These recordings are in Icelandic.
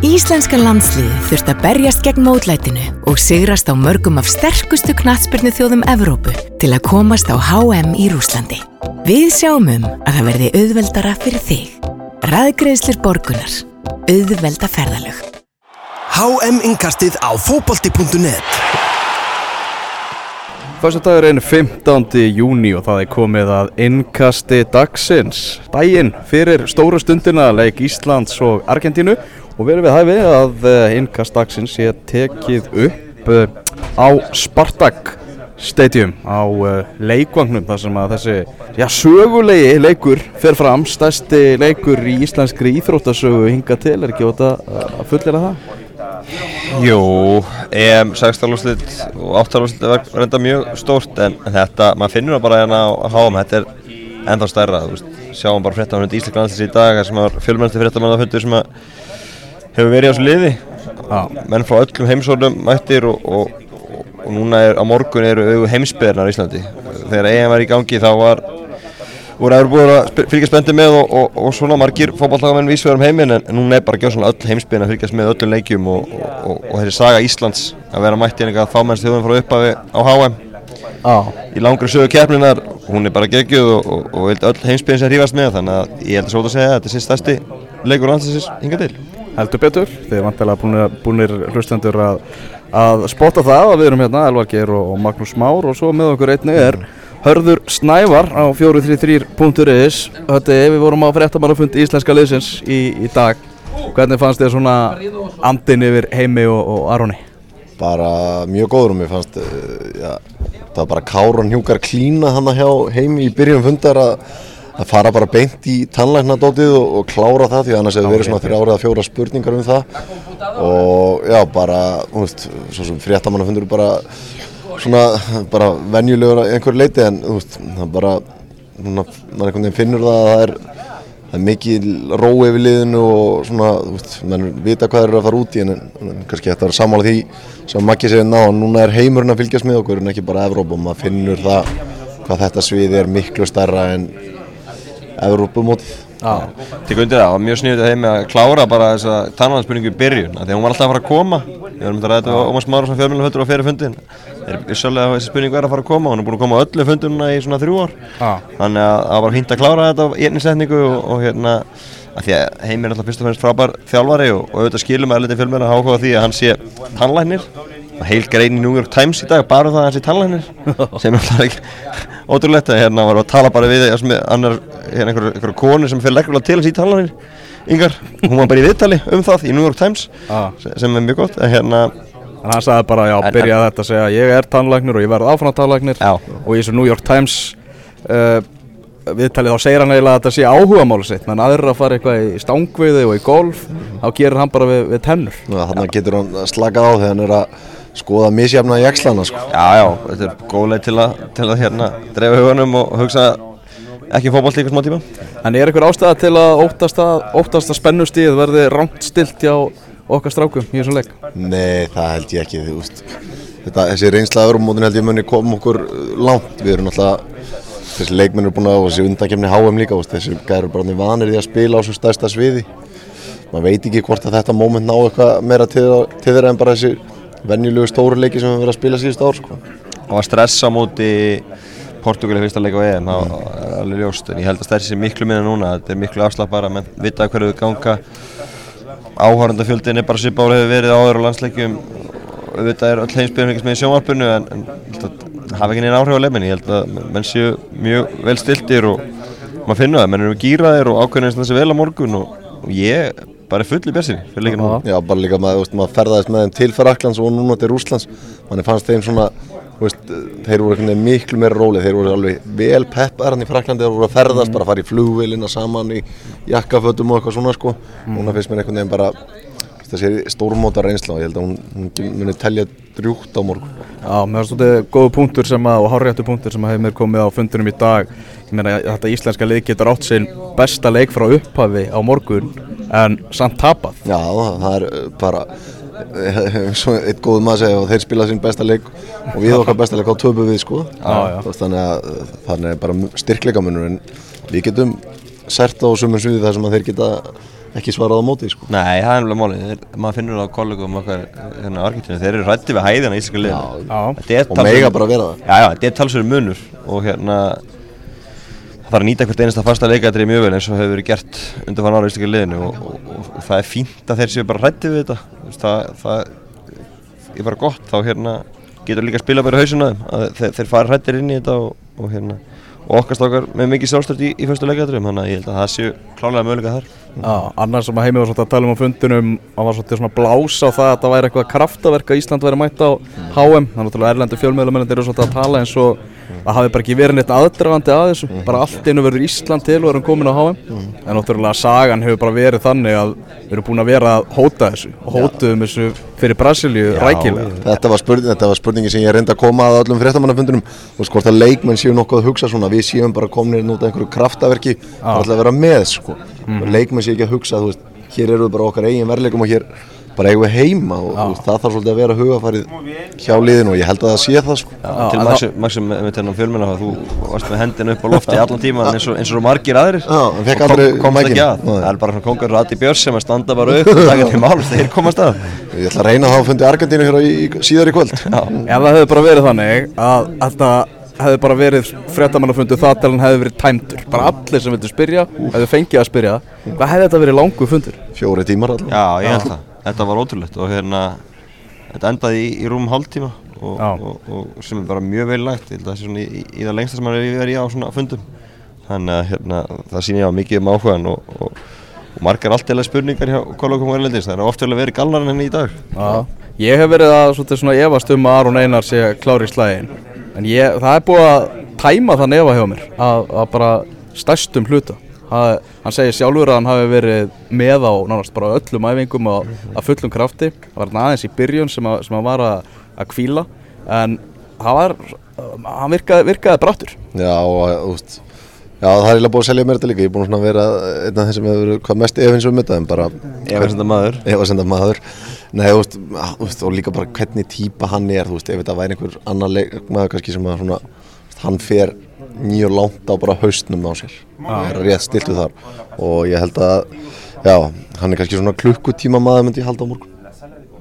Íslenska landsliði þurft að berjast gegn mótlætinu og sigrast á mörgum af sterkustu knatsbyrnu þjóðum Evrópu til að komast á HM í Rúslandi. Við sjáum um að það verði auðveldara fyrir þig. Ræðgreðslir borgunar. Auðvelda ferðalög. HM-inkastið á fókbalti.net er 15. júni og það er komið að innkasti dagsins. Dægin fyrir stóru stundina leik Íslands og Argentínu og verðum við hæfi að eh, innkast dagsins sé tekið upp eh, á Spartak Stadium á eh, leikvangnum þar sem að þessi já, sögulegi leikur fer fram, stærsti leikur í íslenskri íþróttasögu hinga til, er ekki óta að fullera það? Jú, EM 16 lúslit og 8 lúslit er reynda mjög stórt en, þetta, maður finnur það bara hérna á háum, þetta er ennþá stærra, þú veist, sjáum bara fréttamann í Ísleika landslis í dag sem var fjölmennasti fréttamann að fundur sem að hefur verið á þessu liði ah. menn frá öllum heimsórnum mættir og, og, og, og núna er á morgun eru heimsbyðarnar í Íslandi þegar EM var í gangi þá var voru að vera búin að fylgja spendi með og svona margir fókbaltagamenn vísvegar um heiminn en núna er bara að gjóða svona öll heimsbyðin að fylgjast með öllum leikjum og þessi saga Íslands að vera mætt í einhverja fámennst þjóðum frá upphafi á HM ah. í langri sögu keppninar hún er bara geggjuð og öll heimsbyðin sem hrífast með þannig að ég held að svo að segja að þetta er stærsti leikur landsins hinga til heldur betur þið er vantilega búinir, hlustendur að, að spotta það að við erum hérna Elvar Geir og, og Magnús Már og svo með okkur einni er Hörður Snævar á 433.is Þetta er við vorum á fréttamannafundi íslenska liðsins í, í dag hvernig fannst þið svona andin yfir heimi og, og Aroni? Bara mjög góður og mér fannst eh, ja, það var bara Káran Hjúkar klína hann að hjá heimi í byrjun fundar að að fara bara beint í tannlæknadótið og, og klára það því annars hefur verið svona þrjára eða fjóra spurningar um það. Og já bara, þú veist, svo sem fréttamanna fundur bara svona bara venjulegur einhver leiti en þú veist, það bara mann einhvern veginn finnur það að það er það er mikið rói yfir liðinu og svona, þú veist, mann vita hvað það eru að fara út í en, en kannski þetta er samála því sem Maggi segir ná, núna er heimurinn að fylgjast með okkur en ekki bara Evróp og maður finnur það hvað þetta svið er miklu starra en Evrópumótið. Tikk undir það, mjög sniðið heim með að klára bara þessa tannvæðanspurningu í byrjun. Því hún var alltaf að fara að koma. Við erum að ræða Ómars Máru sem fjármjöluföndur á fyrir fundin. Það er að þessi spurningu er að fara að koma hún er búin að koma á öllu fundununa í svona þrjú ár. Þannig að það var hýnt að klára þetta í einni setningu og, og hérna að því að heim er alltaf fyrst og fyrst frábær þjálfari og, og auðvitað skilum að að hann heil grein í New York Times í dag bara um það að hann sé tannlæknir sem er alltaf ekki ótrúlegt að hérna var að tala bara við annar, hérna einhverju einhver konu sem fyrir leggur til að sé tannlæknir yngar, hún var bara í viðtali um það í New York Times ah. sem er mjög gott en hérna en hann sagði bara já, byrjaði þetta að segja ég er tannlæknir og ég verði áfram tannlæknir. Og í þessu New York Times uh, viðtalið þá segir hann eiginlega að þetta sé áhuga máli sitt. Menn aðra að fara eitthvað í stángviði og í golf þá gerir hann bara við, við tennur. Þannig að getur hann slakað á þegar hann er að skoða misjafna í ekslana sko. Já, já, þetta er góð leið til að, til að hérna, drefa hugunum og hugsa ekki fókbalt líka smá tíma. En er eitthvað ástæða til að óttast að, óttast að spennustíð verði rámt stilt hjá okkar strákum í þessum leik? Nei, það held ég ekki Þetta, þessi reynslaður og mótin held ég muni kom okkur langt. Við erum alltaf þessi leikmenn eru búin að þessi undakefni HM líka þessi gæður bara vanir því að spila á svo stærsta sviði. Maður veit ekki hvort að þetta móment ná eitthvað meira til, til þeirra en bara þessi venjulegu stóru leiki sem við verðum að spila síðust ár sko. og að stressa múti Portugali fyrsta leik á EM það mm. er alveg ljóst, en ég held að stærsi sé miklu minna núna, þetta er miklu afslappara menn vita hverju þau ganga áhörandafjöldin er bara svipa ára hefur verið á öðru landsleikjum og þetta er öll heimsbyrjum með í sjónvarpunnu en, en hafa ekki neina áhrif á lefminni, ég held að menn séu mjög vel stiltir og maður finnur það, menn eru gýraðir og ákveðin eins og þessi vel á morgun og, og ég bara full í björnsinni fyrir leikinu Já, bara líka maður, maður ferðaðist með þeim til Faraklands og núna til Rúslands manni fannst þeim svona, veist, þeir voru miklu meira rólið, þeir voru alveg vel peppar hann í Faraklandi, þeir voru að ferðast mm. bara að fara í flugveilina saman í jakkafötum og eitthvað svona sko, mm. núna finnst mér einhvern veginn bara þessi stórmóta reynsla og ég held að hún, hún muni telja drjúkt á morgun. Já, mér finnst þetta góðu punktur sem að, og hárjættu punktur sem að hefur mér komið á fundunum í dag. Ég meina að þetta íslenska lið getur átt sér besta leik frá upphafi á morgun en samt tapað. Já, það er uh, bara og eitt góð maður segja og þeir spila sín besta leik og við okkar besta leik á töpu við sko. Já, já. þannig að það er bara styrkleikamunur en við getum sert á sumum sviði þar sem að þeir geta ekki svarað á móti sko. Nei, það er nefnilega málið, maður finnur það á kollegum okkar hérna á Argentínu, þeir eru rætti við hæðina í íslenska liðinu. Já. Þetta er og mega bara vera það Já, já, þetta er talsverður munur og hérna það þarf að nýta hvert einasta fasta leikadri mjög vel eins og hefur verið gert undir fann ára í íslenska liðinu og, og, og, og það er fínt að þeir séu bara rætti við þetta það, það er bara gott, þá hérna getur líka að spila bara hausuna þeim, að þeir, þeir fara rættir inn í þetta og, og hérna og okkar stakar með mikið sjálfstært í, í fyrstu leikadrum þannig að ég held að það séu klálega möguleika þar. Já, annars sem að heimi var svolítið að tala um á fundunum og var svolítið svona blása á það að það væri eitthvað kraftaverk að Ísland væri mætt á HM þannig að erlendu fjölmiðlumennir eru svolítið að tala eins og það hafi bara ekki verið neitt aðdragandi að þessu. Bara allt einu verður Ísland til og erum komin á HM en náttúrulega sagan hefur bara verið þannig að við erum búin að vera að hóta þessu og hótuðum þessu fyrir Brasilíu rækilega. Þetta var, spurning, þetta var spurningi sem ég reyndi að koma að öllum fréttamannafundunum og sko hvort að leikmenn séu nokkuð að hugsa svona við séum bara komin út af einhverju kraftaverki. Til að vera með sko. Og leikmenn séu ekki að hugsa þú veist, hér eru við bara okkar eigin verleikum og hér bara eigum við heima og þú veist, það þarf svolítið að vera hugafarið hjá liðinu og ég held að það sé það sko. Til en Maxi, Maxi með, með þennan fjölmenna þú varst með hendina upp á lofti allan tíman eins og, eins og margir aðrir. Já, og aldrei komast mækinn. ekki að. Það er bara svona kongur Rati Björns sem að standa bara upp og taka til máls þeir komast að. Ég ætla að reyna að fundi Argentínu hér á í, síðar í kvöld. Ef það hefði bara verið þannig að þetta hefði bara verið fréttamannafundu það til hann hefði verið tæmdur. Bara allir sem vildu spyrja, hefði fengið að spyrja. Hvað hefði þetta verið langu fundur? Fjóri tímar allavega. Já ég held það þetta var ótrúlegt og hérna þetta endaði í, í rúm hálftíma og, Já. og, og sem er bara mjög vel lægt ég held að það sé svona í, í það lengsta sem maður er verið í á svona fundum. Þannig að hérna það sýnir ég á mikið um áhugan og, og, og margar alltaf spurningar hjá kollokum og erlendis. Það er oft vel að vera gallar en henni í dag. Já. Ég hef verið að svona efast um að Aron Einar sé klári í slægin en ég, það er búið að tæma þann efa hjá mér að, að bara stærstum hluta hann segir sjálfur að hann hafi verið með á nánast bara öllum æfingum og að fullum krafti. Það var hann aðeins í byrjun sem, að, sem hann var að, að kvíla en það var, hann virkaði, virkaði brattur Já, og þú veist Já, það er eiginlega búið að selja mér þetta líka, ég er búin að vera einn af þeim sem hefur verið hvað mest efins um þetta en bara Efasemda maður. Efasemda maður. Nei, þú veist, og líka bara hvernig típa hann er, þú veist, ef þetta væri einhver annar leikmaður kannski sem að svona hann fer mjög langt á bara haustnum á sér. Og er rétt stiltu þar. Og ég held að, já, hann er kannski svona klukkutíma maður myndi ég halda á morgun.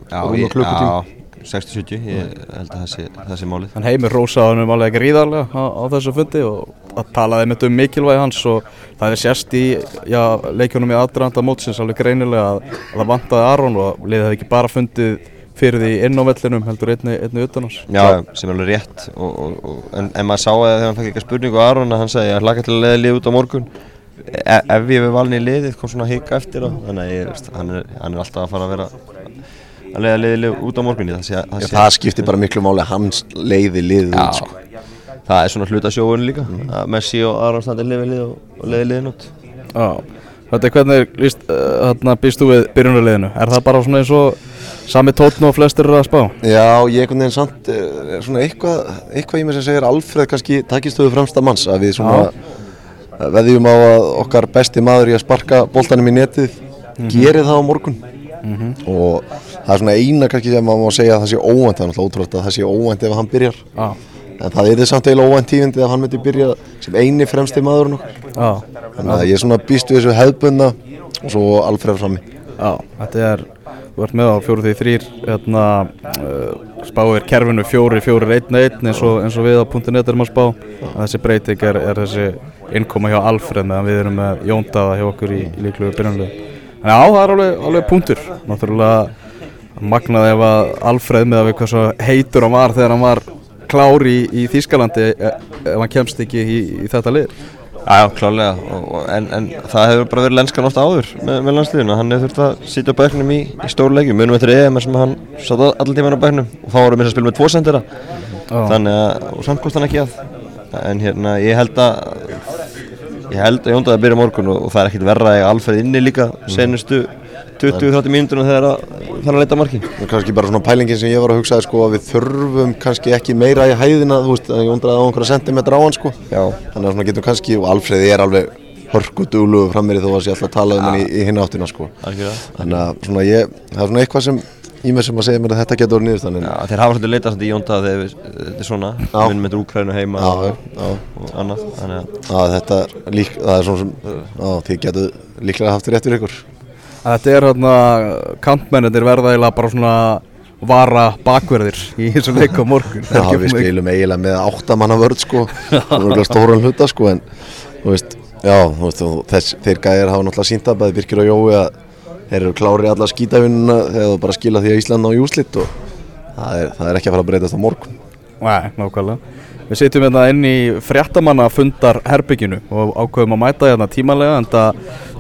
Já, ég- klukkutíma. já, 60-70, ég held að það sé, það málið. En heimir rósaði hann um alveg gríðarlega á, á þessu fundi og að talaði mitt um mikilvægi hans og það er sérst í já, leikjunum í aðdraðanda mótsins alveg greinilega að, að það vantaði Aron og liðið hefði ekki bara fundið fyrir því inn á vellinum heldur einni, einni utan hans. Já, sem er alveg rétt og, og, og, en, en maður sá að þegar hann fekk eitthvað spurningu á Aron að hann sagði að hlaka til að leiða lið út á morgun e ef ég við valin í liðið kom svona hika eftir á þannig að ég, veist, hann, er, hann er alltaf að fara að vera að leiða liðið lið út á morgun það, sé, það, Já, sé, það skiptir bara miklu máli að hans leiði liðið út, Já, sko. það er svona hluta sjóun líka að Messi og Aron standi liðið lið og, og leiði liðin út Já, þetta er hvernig líst, uh, hérna, býst þú við byrjunarliðinu? Er það bara svona eins og sami tótn og flestir eru að spá? Já, ég einhvern veginn samt eh, svona eitthvað, eitthvað í mig sem segir Alfreð kannski takistöðu fremsta manns að við svona veðjum á að okkar besti maður í að sparka boltanum í netið gerir það á morgun. Og það er svona eina kannski sem maður má segja að það sé óvænt, það er náttúrulega ótrúlega að það sé óvænt ef hann byrjar. Já, en það er þið samt eiginlega óvænt tífindi ef hann myndi byrja sem eini fremsti maðurinn okkar. Já, þannig að ég er svona býst við þessu hefðbundna og svo Alfreð frammi. Já, þetta er, ert með á fjóru því þrýr, hérna, uh, spáir kerfinu fjóri, fjóri, einn, einn eins og, eins og við á .net erum að spá. En þessi breyting er, er þessi innkoma hjá Alfred meðan við erum með Jóndaða hjá okkur í, í líklugu byrjunarliðu. En já, það er alveg, alveg punktur. Náttúrulega magnaði ef að Alfred með að við hvað svo heitur hann var þegar hann var klár í, í Þýskalandi e- ef hann kemst ekki í, í þetta lið. Já, klálega, en, en það hefur bara verið lenskan ofta áður með, með landsliðinu, hann hefur þurft að sitja bæknum í, í stóru leikjum, munum eftir EM sem hann satt allan tíman á bæknum og þá vorum við að spila með tvo sendera, þannig að, og samt komst hann ekki að, en hérna, ég held að, ég held að Jóndaði byrja morgun og, og það er ekkit verra að ég alferð inni líka senustu 20-30 mínútur þegar að það er að leita markin. og kannski bara svona pælingin sem ég var að hugsa sko að við þurfum kannski ekki meira í hæðina þú veist, að ég undraði á einhverja sentimetra á hann sko. Þannig að svona getum kannski, og Alfreði er alveg hörkudúlugu frammeri þó að sé alltaf að tala um hann í, í hinn áttina sko. Þannig að svona ég, það er svona eitthvað sem í mig sem að segja mér að þetta getur Já, þeir hafa svolítið leitað í Jóndaði þegar þetta er svona, við vinnum með Úkrænu heima Já, og, já. og annað, að að þetta er lík, er svona sem, á, þið getur líklega haft rétt fyrir ykkur að þetta er hérna kantmennir verða eiginlega bara svona vara bakverðir í þessu leik á morgun. Já, við skilum eiginlega með áttamanna vörð sko, stóran hluta sko, en þú veist, já, þú veist, þess, þeir gæðir hafa náttúrulega sínt að bæði Birkir og Jói að þeir eru klári alla skítavinnuna þegar þú bara skila því að Ísland á júslitt og það er, það er ekki að fara að breytast á morgun. Nei, nákvæmlega. Við sitjum hérna inn í fréttamanna fundar herbygginu og ákveðum að mæta hérna tímanlega en það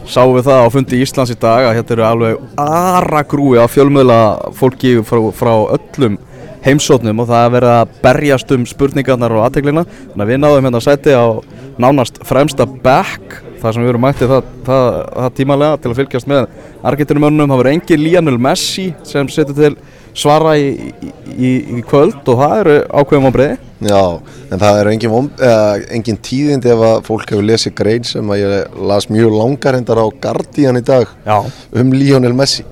sáum við það á fundi Íslands í dag að hérna eru alveg aragrúi af fjölmiðla fólki frá, frá öllum heimsóknum og það er verið að berjast um spurningarnar og aðteglina þannig að við náðum hérna að sæti á nánast fremsta back þar sem við erum mættið það, það, það tímanlega til að fylgjast með Argentinumönnum það verður engin Lionel Messi sem setur til svara í, í, í, kvöld og það eru ákveðum á breiði Já, en það er engin, vom- eh, engin tíðindi ef að fólk hefur lesið grein sem að ég las mjög langar hendar á Guardian í dag Já. um Lionel Messi.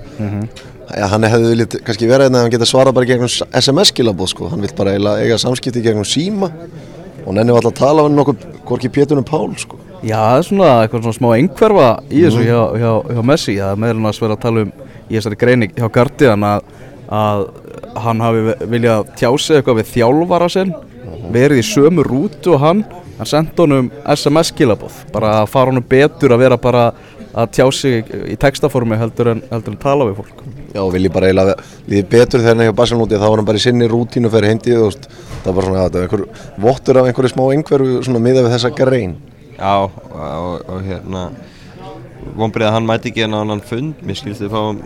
Já, hann hefði viljað kannski vera hérna að hann geta svarað bara gegnum SMS-skilabóð sko, hann vill bara eiginlega eiga samskipti gegnum síma og nenni var alltaf að tala um nokkuð hvorki Péturinn Pál sko. Já, það er svona eitthvað svona smá einhverfa í þessu hjá, hjá, hjá Messi það meðlum að vera að tala um í þessari greini hjá Guardian að, að hann hafi viljað tjá sig eitthvað við þjálfara sinn verið í sömu rútu og hann hann sendi honum SMS-skilabóð bara að fara honum betur að vera bara að tjá sig í textaformi heldur en, heldur en tala við fólk Já, og vilji bara eiginlega líði betur þegar hann er hjá Barcelona þá var hann bara í sinni rútínu fyrir heimdið og það var bara svona, þetta var einhver vottur af einhverju smá einhverju svona miða við þessa grein. Já, og, og, hérna vonbrið að hann mæti ekki en á annan fund mér skilst þið fáum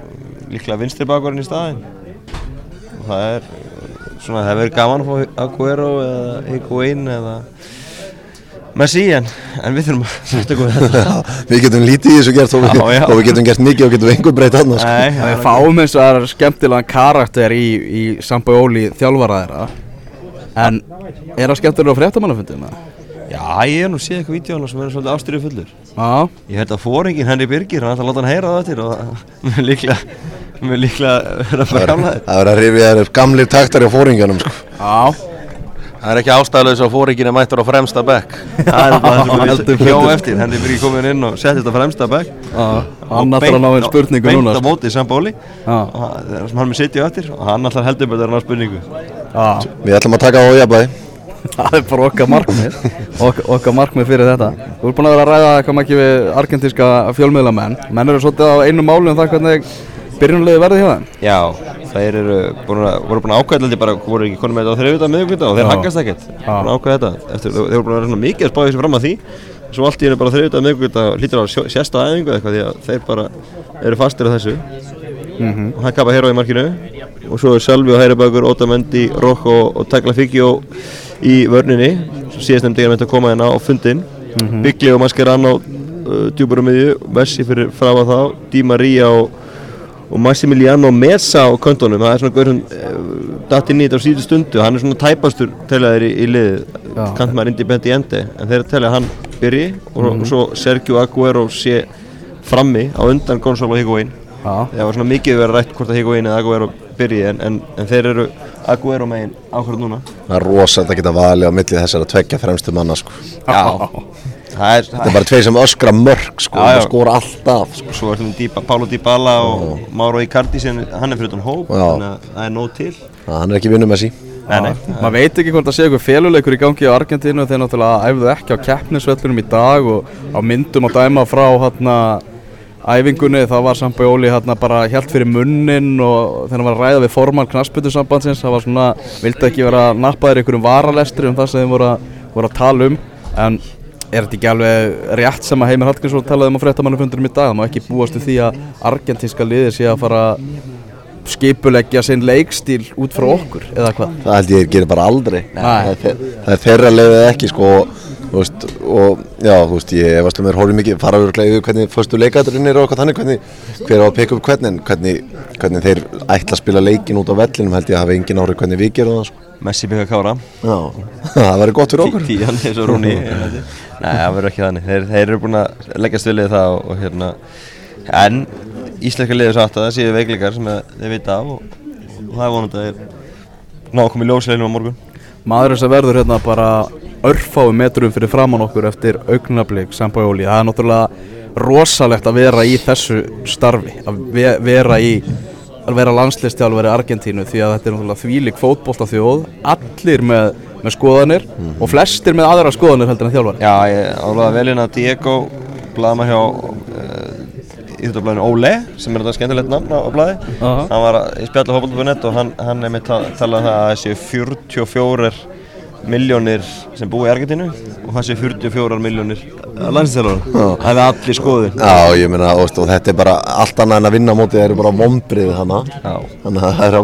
líklega vinstri bakvarinn í staðinn og það er svona, það verður gaman að fá Aguero eða Higuain eða Messi en, en við þurfum að setja okkur við þetta Við getum lítið í þessu gert og Já, já. og við getum gert mikið og getum einhver breytt annars. Sko. Nei, Við fáum eins og það er skemmtilegan karakter í, í Sampaoli þjálfara þeirra en er það skemmtilega á fréttamannafundina? Já, ég hef nú séð eitthvað vídjóna sem er svolítið ástyrju fullur Já, Ég held að fóringin Henry Birgir, hann ætla að láta hann heyra það eftir og líklega, mér líklega vera Það bara er- gamlaðir það er að rifja þér gamlir taktar í fóringanum sko. já. Það er ekki ástæðulegs að fóringin er mættur á fremsta bekk. Það er bara það sem Heldur við hjá betur. eftir Henry Birgir komin inn og setti þetta fremsta bekk. Hann ætlar að ná einn spurningu beint núna á sko. móti Sambóli Já. sem hann með sitja eftir. Og hann ætlar heldur betur að ná spurningu. Já, Við ætlum að taka á jafnbæði. það er bara okkar markmið. Ok, okkar markmið fyrir þetta. Þú ert búin að vera að ræða eitthvað mikið við argentíska fjölmiðlamenn. Menn eru svolítið á einu máli um það hvernig byrjunulegi verði hjá þeim? Já, þeir eru búin að, voru búin að ákvæða þetta bara, voru ekki konum með þetta á þriðvita miðugvita og þeir haggast ekkert. Búin að ákvæða þetta. Eftir, þeir voru búin að vera svona mikið að spáði þessu fram að því. Svo allt í henni bara þriðvita miðugvita hlýtur á að sjó- sést á æfingu eða eitthvað því að þeir bara eru fastir á þessu. Og hann kappa hér á í markinu. Og svo er Salvi og Hæribagur, Otamendi, Rocco og Tagliafico í vörninni. Svo síðast nefndi ég að að koma hérna á fundin Bigli og Mascherano uh, djúpar um miðju, Messi fyrir frá að þá Di Maria og og Massimiliano Mesa á kontónum það er svona gaur sem uh, datt inn í þetta á síðu stundu. Hann er svona tæpastur teljaðir í, í liðið Já. kant maður independiente en þeir telja að hann byrji og, og svo Sergio Aguero sé frammi á undan Gonzalo Higuain Já, það var svona mikið verið rætt hvort að Higuain eða Aguero byrji en, en, en þeir eru Aguero megin ákvörð núna. Það er rosalega að geta valið á milli þessar að tveggja fremstu manna sko. já er, Þetta er bara tveir sem öskra mörg sko, Já, já. og skora alltaf sko. svo er þetta Pálo Dybala og Mauro Icardi sem hann er fyrir utan hóp þannig að það er nóg til. Það- Hann er ekki vinnum nei, nei, maður veit ekki hvort það sé eitthvað féluleikur í gangi á Argentínu þeir náttúrulega æfðu ekki á keppnisvellunum í dag og á myndum að dæma frá hérna æfingunni. Þá var Sampaoli hérna bara hjælt fyrir munnin og þegar hann var að ræða við formann knassbyttusambandsins það var svona, vildi ekki vera nappaðir einhverjum varalestri um það sem þeim voru að, voru að tala um. En er þetta ekki alveg rétt sem að Heimir Hallgrímsson talaði um á fréttamannufundurum í dag það má ekki búast við því að argentínska liðið sé að fara að skipuleggja sinn leikstíl út frá okkur eða hvað Það held ég gerir bara aldrei. Nei. Það er, er þeirra leiðið ekki sko veist, og já, þú veist, ég efast um mér horfið mikið, fara yfir yfir hvernig fyrstu leikadurinn er og eitthvað þannig, hvernig, hver á að peka upp hvernig, en hvernig, hvernig þeir ætla að spila leikin út á vellinum held ég að hafa engin áhrif hvernig við gerum það sko. Messi byggja kára. Já, það verður gott fyrir okkur. Tíjan eins og Rúni Nei, það verður ekki þannig. Þeir, þeir eru búin að leggja stilið það og, og hérna En íslenska liður satt að það séu veikleikar sem að þeir vita af og, og það er vonandi að þeir ná að koma í ljósleilum á morgun. Maðurinn sem verður hérna bara örfáum metrum fyrir framann okkur eftir augnablík Sampaoli, það er náttúrulega rosalegt að vera í þessu starfi að ve vera í að vera landslistjálfari Argentínu því að þetta er náttúrulega þvílik fótbolta þjóð allir með, með skoðanir og flestir með aðra skoðanir heldur en þjálfari. Já, ég álaði vel inn að Diego blaðma hjá uh, íþjóðablaðinu Ole sem er þetta skemmtilegt nafn á, á blaði. Aha. hann var að- í spjallu hópa.net og hann, hann er með talað um það að þessi 44 miljónir sem búi í Argentínu og það sé 44 miljónir landsinsþjálfara það er allir skoðið Já, ég meina, og, þetta er bara allt annað en að vinna á móti, það eru bara vombrið hana. Þannig að það er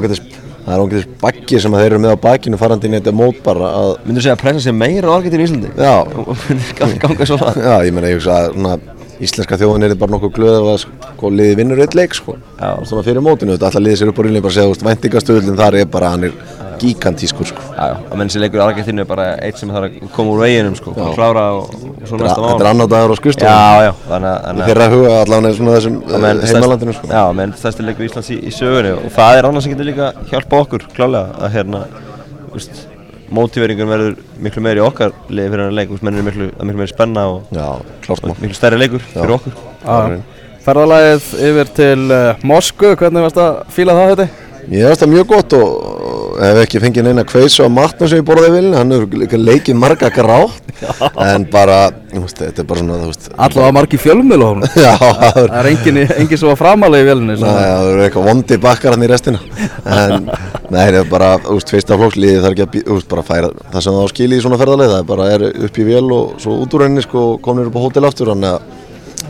er ágætis baggi sem þeir eru með á bakinu farandi inn í þetta mót bara að myndur segja að pressa sé meira á Argentínu í Íslandi? Já, og munir ganga svona já, ég meina, ég hugsa að íslenska þjóðin er bara nokkuð glöð að sko, liði vinnur eitt leik sko. Já. svona fyrir mótinu, þetta alltaf liði sér upp á rílinu bara segja, þú veist, væntingastöðlinn þar er bara, hann er gigantískur sko. Já, já, að menn sem leikur Argentínu er bara eitt sem þarf að koma úr veginum sko, bara klára og, og svo næsta er- þetta er mál annar dagur á skrifstofun Já, já, þannig að- þannig að huga allavega svona þessum eh, heimalandinu sko. Já, menn stærsti leikur Íslands í, í sögunni og það er annars sem getur líka hjálpa okkur klálega að hérna úst, mótiveringun verður miklu meiri í okkar liði fyrir hann leik, menn er miklu, það miklu meiri spenna og, Já, klárt og mál. miklu stærri leikur fyrir okkur. Já. Ferðalagið yfir til uh, Moskvu, hvernig varst að fíla það þetta? Ég veist það mjög gott og hef ekki fengið neina kveisu á matnum sem ég borðið vilni, hann líka leikið marga grátt en bara, þú veist, þetta er bara svona, þú veist Allavega margi fjölmjöl á hún Já, það er Það er engin, engin sem var framalega í vélunni Nei, það eru eitthvað vondi bakkar hann í restina. En, nei, það er bara, þú veist, fyrsta flóksliði þarf ekki að, þú veist, bara færa það sem það á skili í svona ferðarleið Það er bara er upp í vél og svo út úr henni, sko, og komnir upp á hótel aftur Þannig að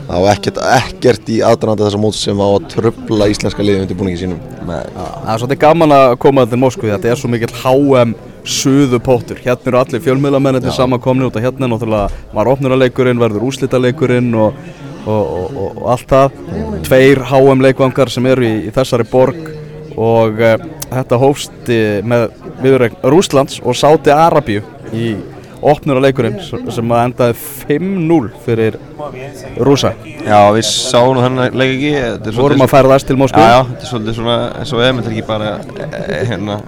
það var ekkert, ekkert í aðdraðanda þessa móts sem á að tröfla íslenska liðið undir búningi sínum. Það er svolítið gaman að koma til Moskvu Þetta er svo mikill HM suðu póttur Hérna eru allir fjölmiðlamennir samankomni út af hérna náttúrulega var opnuraleikurinn, verður úslitaleikurinn og, og, og, og, allt það. Tveir HM leikvangar sem eru í, í þessari borg og uh, þetta hófst uh, með viðurregn Rúslands og Sáti Arabíu í opnuraleikurinn sem sem að endaði 5-0 fyrir rúsa Já, við sáum nú þennan leik ekki þetta er Vorum að færðast til Moskvu. Já, já, þetta er svolítið svona eins og eða, þetta er ekki bara eh, hérna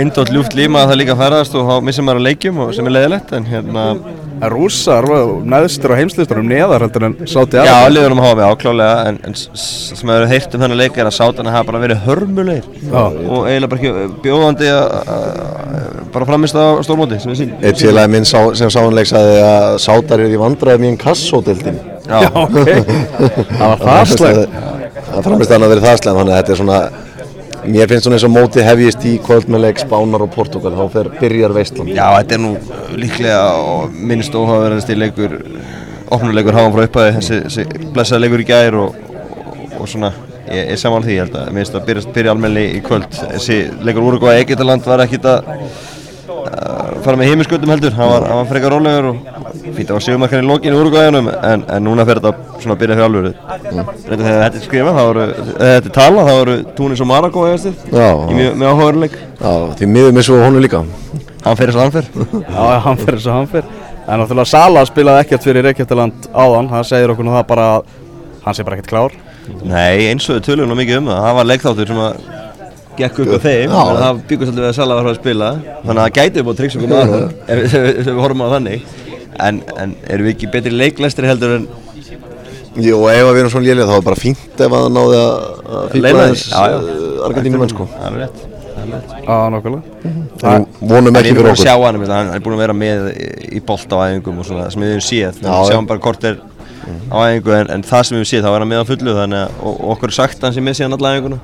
eindótt ljúft líma að það líka ferðast og þá missir maður að leikjum og sem er leiðilegt en hérna En Rússar var neðstur á heimslistarum neðar heldur en Sáti Já, Arabíu. liðunum hafa við áklálega en, en sem hefur heyrt um þennan leik er að sátana hafa bara verið hörmulegir Já. og eiginlega bara ekki bjóðandi að að- bara framist á stórmóti sem við sín Eitt félagi minn sá, sem sáðanleik sagði að sátar eru í vandræðum í en kassódeldin Já, Já, ok. Það var það slæmt. Það framist hann að vera það slæm, þannig að þetta er svona Mér finnst svona eins og mótið hefjist í kvöld með leik Spánar og Portugal, þá fer byrjar veistlan Já, þetta er nú líklega og minnst óhafaverðast í leikur opnuleikur háum frá upphæði þessi, þessi blessaði leikur í gær og, og, og svona, ég er saman því ég held að minnst að byrja, byrja almenni í kvöld. Þessi leikur Uruguay Egetaland var ekkit að fara með heimisköldum heldur, hann var, hann var frekar rólegur og fínt að var sigumarkan í lokinu í Uruguayanum en, en núna fer þetta svona að byrja fyrir alvöru. Mm. þegar þetta er skrifað, þá voru eða þetta er talað, þá voru Túnis og Maragó eða Já. í mjög, mjög áhugaveruleik Já, því miður missu á honum líka. Hann fer eins og hann fer. Já, hann fyrir þess að hann fyrir En náttúrulega Sala spilaði ekkert fyrir Reykjavíkland áðan. Hann segir okkur nú það bara að Hann sé bara ekkert klár. Nei, eins og við tölum nú mikið um það. Það var leikþáttur sem að gekk upp á þeim Já. en það byggust alltaf við að Sala var að spila. Þannig að það gæti upp á tryggs okkur maður ef, við horfum á það þannig. En, en erum við ekki betri leiklæstri heldur en Jú, ef að við erum svona lélega þá er bara fínt ef að það náði að að fíkla þess? Já, já. Argentínum menn sko. Það er rétt. Nokkulega En vonum ekki fyrir er að okkur. sjá hann, er búin að vera með í- bolt á æfingum og svona sem við hefum séð. Sjáum bara hvort er á æfingu en, en það sem við hefum séð þá er hann með á fullu þannig að okkur er sagt hann sem með síðan alla æfinguna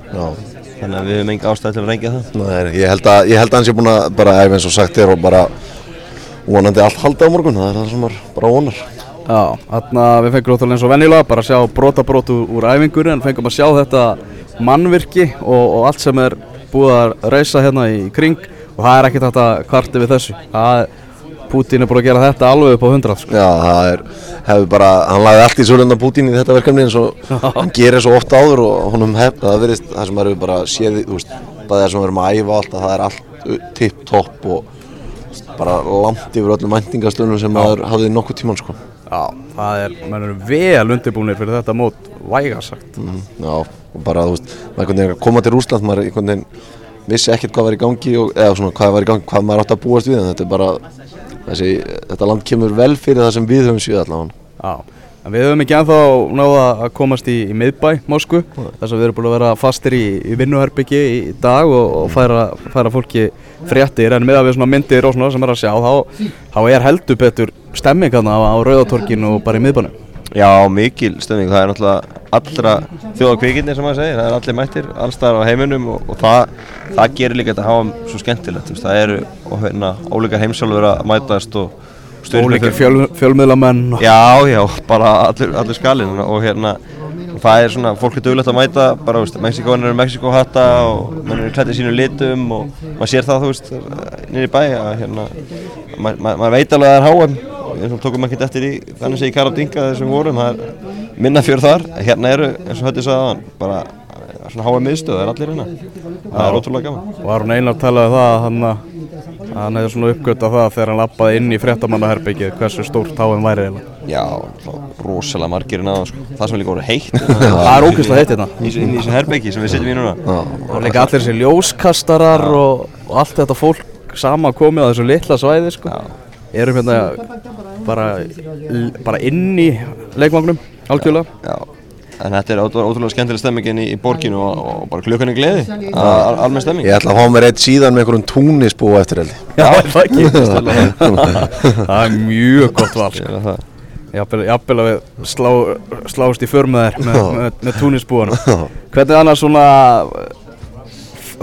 þannig að við hefum enga ástæði til að reyngja það. Nei, ég held að, ég held að hans er búin að bara ef eins og sagt er og bara vonandi allt halda á morgun, það er það sem maður bara vonar. Já, þarna við fengum náttúrulega eins og venjulega bara að sjá brotabrót úr æfingur en fengum að sjá þetta mannvirki og, og allt sem er búið að reysa hérna í kring. Og það er ekkert hægt að kvarti við þessu. Það, Putin er búin að gera þetta alveg upp á hundrað sko. Já, það er, hefur bara, hann lagði allt í svolunda Putin í þetta verkefni eins og hann gerir svo ofta áður og honum hef, það verðist, það sem maður hefur bara séð, þú veist, bara það sem við erum að æfa allt, að það er allt tipp-topp og bara langt yfir öllum mæntingastöðunum sem maður hafði nokkuð tíman, sko. Já, það er, mann er vel undirbúinir fyrir þetta mót, væga sagt Mm, já, og bara, þú veist, maður að koma til Rúsland, maður einhvern veginn vissi ekkert hvað var í gangi og, eða svona hvað var í gangi, hvað maður átti að búast við, en þetta er bara, þessi, þetta land kemur vel fyrir það sem við höfum séð allavega. Já, En við höfum ekki ennþá náða að komast í, í miðbæ Moskvu þess að við erum búin að vera fastir í, í vinnuherbyggi í, dag og, og færa, færa fólki fréttir. En með að við svona myndir og svona sem er að sjá þá, þá er heldur betur stemming þarna á, á Rauðatorkinu og bara í miðbænum Já, mikil stöðning, það er náttúrulega allra þjóða kvikindi sem maður segir, það er allir mættir allstaðar á heiminum og, og það, það gerir líka þetta að hafa svo skemmtilegt, veist, það eru hérna, ólíka heimsálfur að mætast og fyrir- fjöl, fjölmiðlamenn og, Já, já, bara allur, allur skalinn. Og hérna það er svona, fólk er dögulegt að mæta bara, veist, Mexikoðan eru Mexikohatta og mann eru klættið sínum litum og maður sér það, þú veist, nýri bæ að hérna, maður ma ma veit alveg að það er HM eins og tókum ekkert eftir í þannig sé í Karadinga þessum vorum, það er minna fjör þar hérna eru, eins og höfði sagði aðan bara svona HM miðstöð, það er allir hérna það er ótrúlega gaman og Aron Einar talaði um það að hann, að hann hefði svona uppgötað það þegar hann lappaði inn í fréttamannaherbyggið hversu stórt háum væri eiginlega. Já, rosalega margir en aðan, sko. það sem er líka voru heitt Það er ógeðslega heitt hérna. inn í þessu herbyggi sem við sitjum í núna og líka allir þessi ljóskastarar og, og allt þetta fólk sama komið á þessu litla svæði sko. Erum hérna bara, bara inn í leikvagnum algjörlega. Já, en þetta er ótrúlega, ótrúlega skemmtileg stemmingin í, í borginu og, og bara klukkan er gleði, al, almenn stemming. Ég ætla að fá mér eitt síðan með einhverjum túnisbúa eftir heldi Já, er það ekki? Það er mjög gott val sko. Er að. Jafnvel jafnvel að við slá, slást í för með með, með, túnisbúanum Hvernig annars svona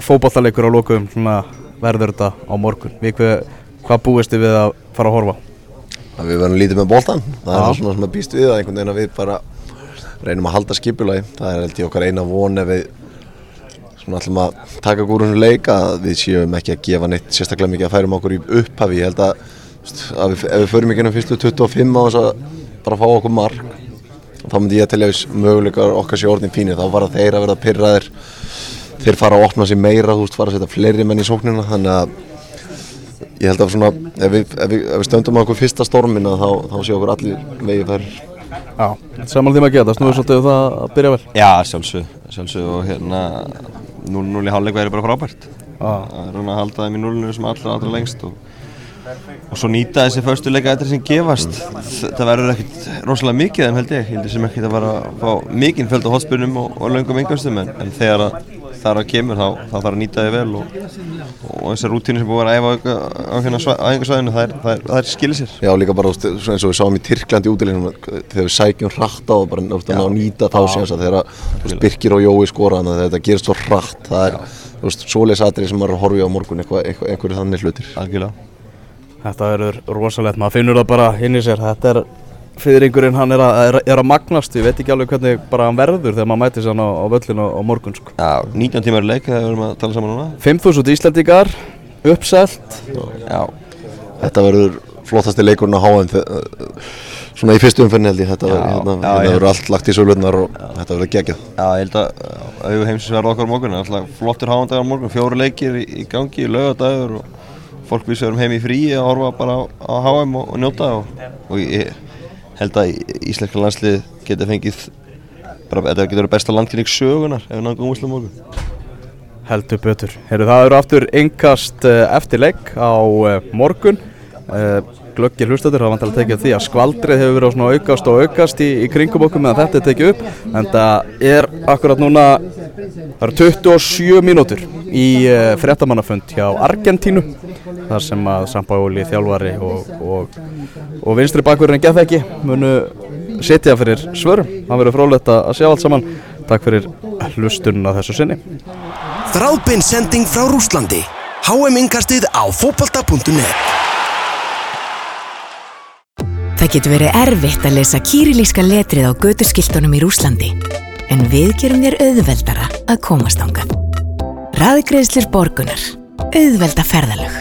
fótballalegur á lókum svona verður þetta á morgun? Við hvað, búist þið við að fara að horfa? að við verðum lítið með boltan það er það svona sem að býst við að einhvern veginn að við bara reynum að halda skipulagi. Það er ég okkar eina von ef við svona ætlum að taka úr þessu leik að við séum ekki að gefa neitt sérstaklega mikið að færum okkur í upphafi. Ég held að, að við, ef við förum ekki ennum fyrstu 25 á þess að bara fá okkur mark þá myndi ég að telja þess möguleikar okkar sé orðin fínir. Þá var þeir að verða pyrraðir þeir fara að opna sér meira þú veist fara að setja fleiri menn í sóknina. Þannig að ég held að svona ef við, ef við, ef við stöndum á okkur fyrsta stormina þá, þá séu okkur allir vegi fær Já, saman því maður geta, snúið svolítið um það að byrja vel. Já, sjálfsög, sjálfsög og hérna 0-0 í hálfleik væri bara frábært. Að reyna að halda þeim í núlinu sem allra allra lengst og, og svo nýta þessi förstu leika eftir sem gefast. Það verður ekkert rosalega mikið þeim held ég. Ég held ég sem ekkert að vera að fá mikinn fjöld á hotspunum og, og löngum engastum en, en þegar að það er að kemur þá, þá þarf að nýta þið vel og, og þessar rútínu sem búið að æfa á, hérna einhversvæðinu það er, það er, það er skilir sér. Já, líka bara eins og við sáum í Tyrklandi útileginum þegar við sækjum hratt á og bara að ná nýta þá síðan þegar Birkir og Jói skora þannig að þetta gerist svo hratt það er, svoleiðis atrið sem maður að horfa í á morgun einhverju þannig hlutir. Algjörlega. Þetta verður rosalegt, maður finnur það bara inn í sér Þetta er, fyrringurinn hann er að, er, er að magnast Ég veit ekki alveg hvernig bara hann verður þegar maður mætir sér á, á völlinu á morgun sko. Já, 19 tímar leik þegar við erum að tala saman núna. 5.000 Íslandíkar, uppselt. Já, Þetta verður flottasti leikurinn á HM þe- svona í fyrstu umferðin held ég. Þetta Já, verður hérna, já, hérna verður allt lagt í sölurnar og þetta verður geggjað. Já, ég held að auðvitað heimsins verða okkar morgun, alltaf flottur háandagar á morgun, fjóru leikir í, í gangi, lögadagur og fólk við séum heim í fríi að horfa bara á, á HM og, og njóta og, og ég held að íslenska landslið geti fengið, bara þetta getur verið besta landkynning sögunar ef við náðum úslega morgun. heldur betur. Heru, Það eru aftur engast eftir leik á uh, morgun. Uh, glöggir hlustadur hafa vantilega tekið því að skvaldrið hefur verið á svona aukast og aukast í, í kringum okkur meðan þetta er tekið upp en það er akkurat núna það eru 27 mínútur í fréttamannafund hjá Argentínu þar sem að Sampaoli þjálfari og, og, og vinstri bakverðin geð ekki munu sitja fyrir svörum það verður frólægt að sjá allt saman takk fyrir hlustunna þessu sinni Þráðbein sending frá Rúslandi HM Inkastið á fótbolta.net Það getur verið erfitt að lesa kýrilíska letrið á götuskiltunum í Rúslandi. En við gerum þér auðveldara að komast ánga. Raðgreðslir borgunar. Auðvelda ferðalög.